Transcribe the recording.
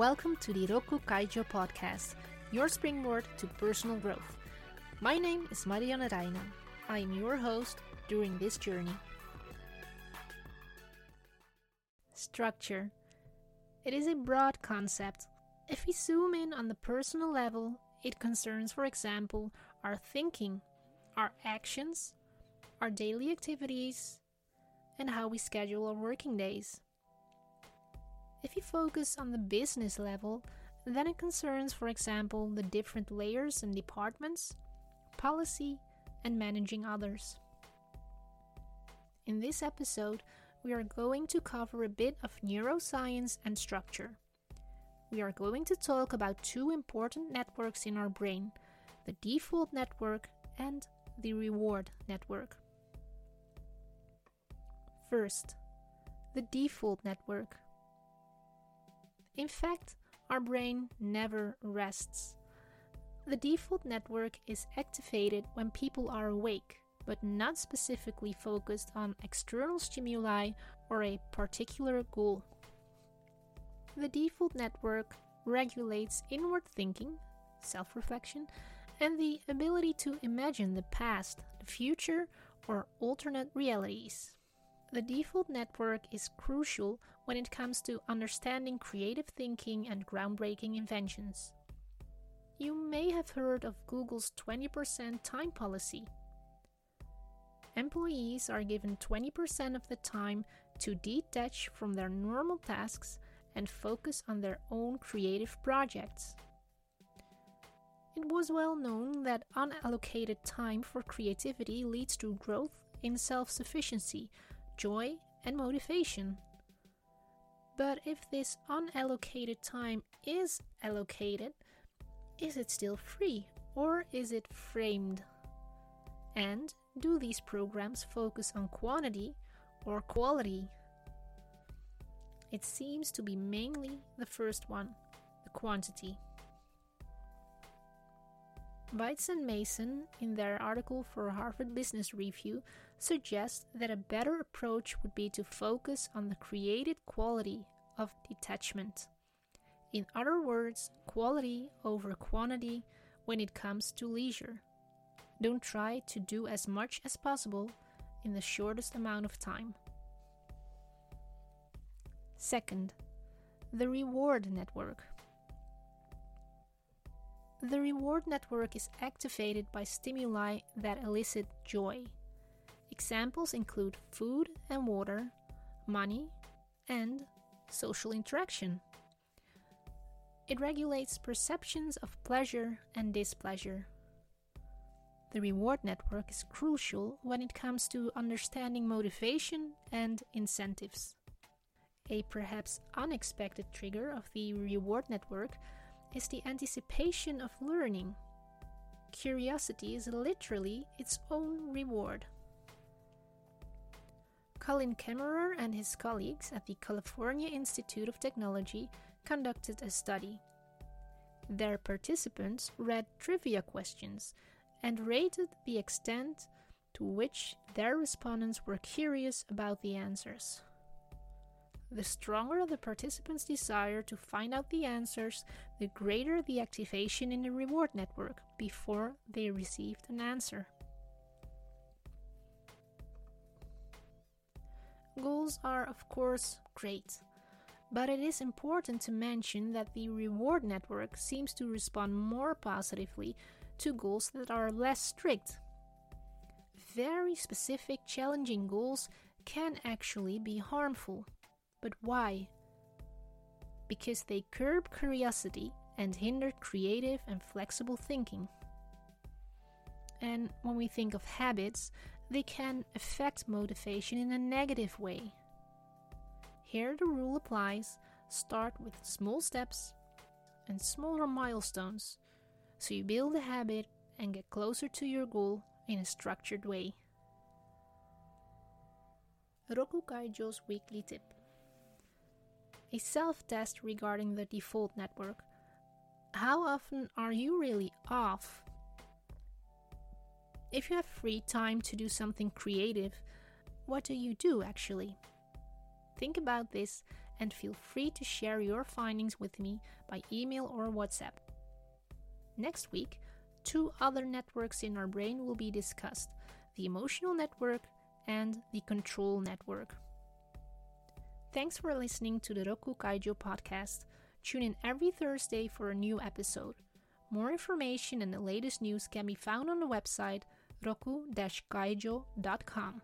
Welcome to the Rokku Kaijo podcast, your springboard to personal growth. My name is Marianne Reijnen. I am your host during this journey. Structure. It is a broad concept. If we zoom in on the personal level, it concerns, for example, our thinking, our actions, our daily activities, and how we schedule our working days. If you focus on the business level, then it concerns, for example, the different layers and departments, policy, and managing others. In this episode, we are going to cover a bit of neuroscience and structure. We are going to talk about two important networks in our brain the default network and the reward network. First, the default network. In fact, our brain never rests. The default network is activated when people are awake, but not specifically focused on external stimuli or a particular goal. The default network regulates inward thinking, self reflection, and the ability to imagine the past, the future, or alternate realities. The default network is crucial when it comes to understanding creative thinking and groundbreaking inventions. You may have heard of Google's 20% time policy. Employees are given 20% of the time to detach from their normal tasks and focus on their own creative projects. It was well known that unallocated time for creativity leads to growth in self sufficiency joy, and motivation. But if this unallocated time is allocated, is it still free or is it framed? And do these programs focus on quantity or quality? It seems to be mainly the first one, the quantity. Waytz and Mason, in their article for Harvard Business Review, suggest that a better approach would be to focus on the created quality of detachment. In other words, quality over quantity when it comes to leisure. Don't try to do as much as possible in the shortest amount of time. Second, the reward network. The reward network is activated by stimuli that elicit joy. Examples include food and water, money, and social interaction. It regulates perceptions of pleasure and displeasure. The reward network is crucial when it comes to understanding motivation and incentives. A perhaps unexpected trigger of the reward network is the anticipation of learning. Curiosity is literally its own reward. Colin Camerer and his colleagues at the California Institute of Technology conducted a study. Their participants read trivia questions and rated the extent to which their respondents were curious about the answers. The stronger the participants' desire to find out the answers, the greater the activation in the reward network before they received an answer. Goals are, of course, great, but it is important to mention that the reward network seems to respond more positively to goals that are less strict. Very specific, challenging goals can actually be harmful. But why? Because they curb curiosity and hinder creative and flexible thinking. And when we think of habits, they can affect motivation in a negative way. Here the rule applies start with small steps and smaller milestones so you build a habit and get closer to your goal in a structured way. Rokku Kaijo's weekly tip a self test regarding the default network. How often are you really off? If you have free time to do something creative, what do you do actually? Think about this and feel free to share your findings with me by email or WhatsApp. Next week, two other networks in our brain will be discussed the emotional network and the control network. Thanks for listening to the Rokku Kaijo podcast. Tune in every Thursday for a new episode. More information and the latest news can be found on the website rokku-kaijo.com.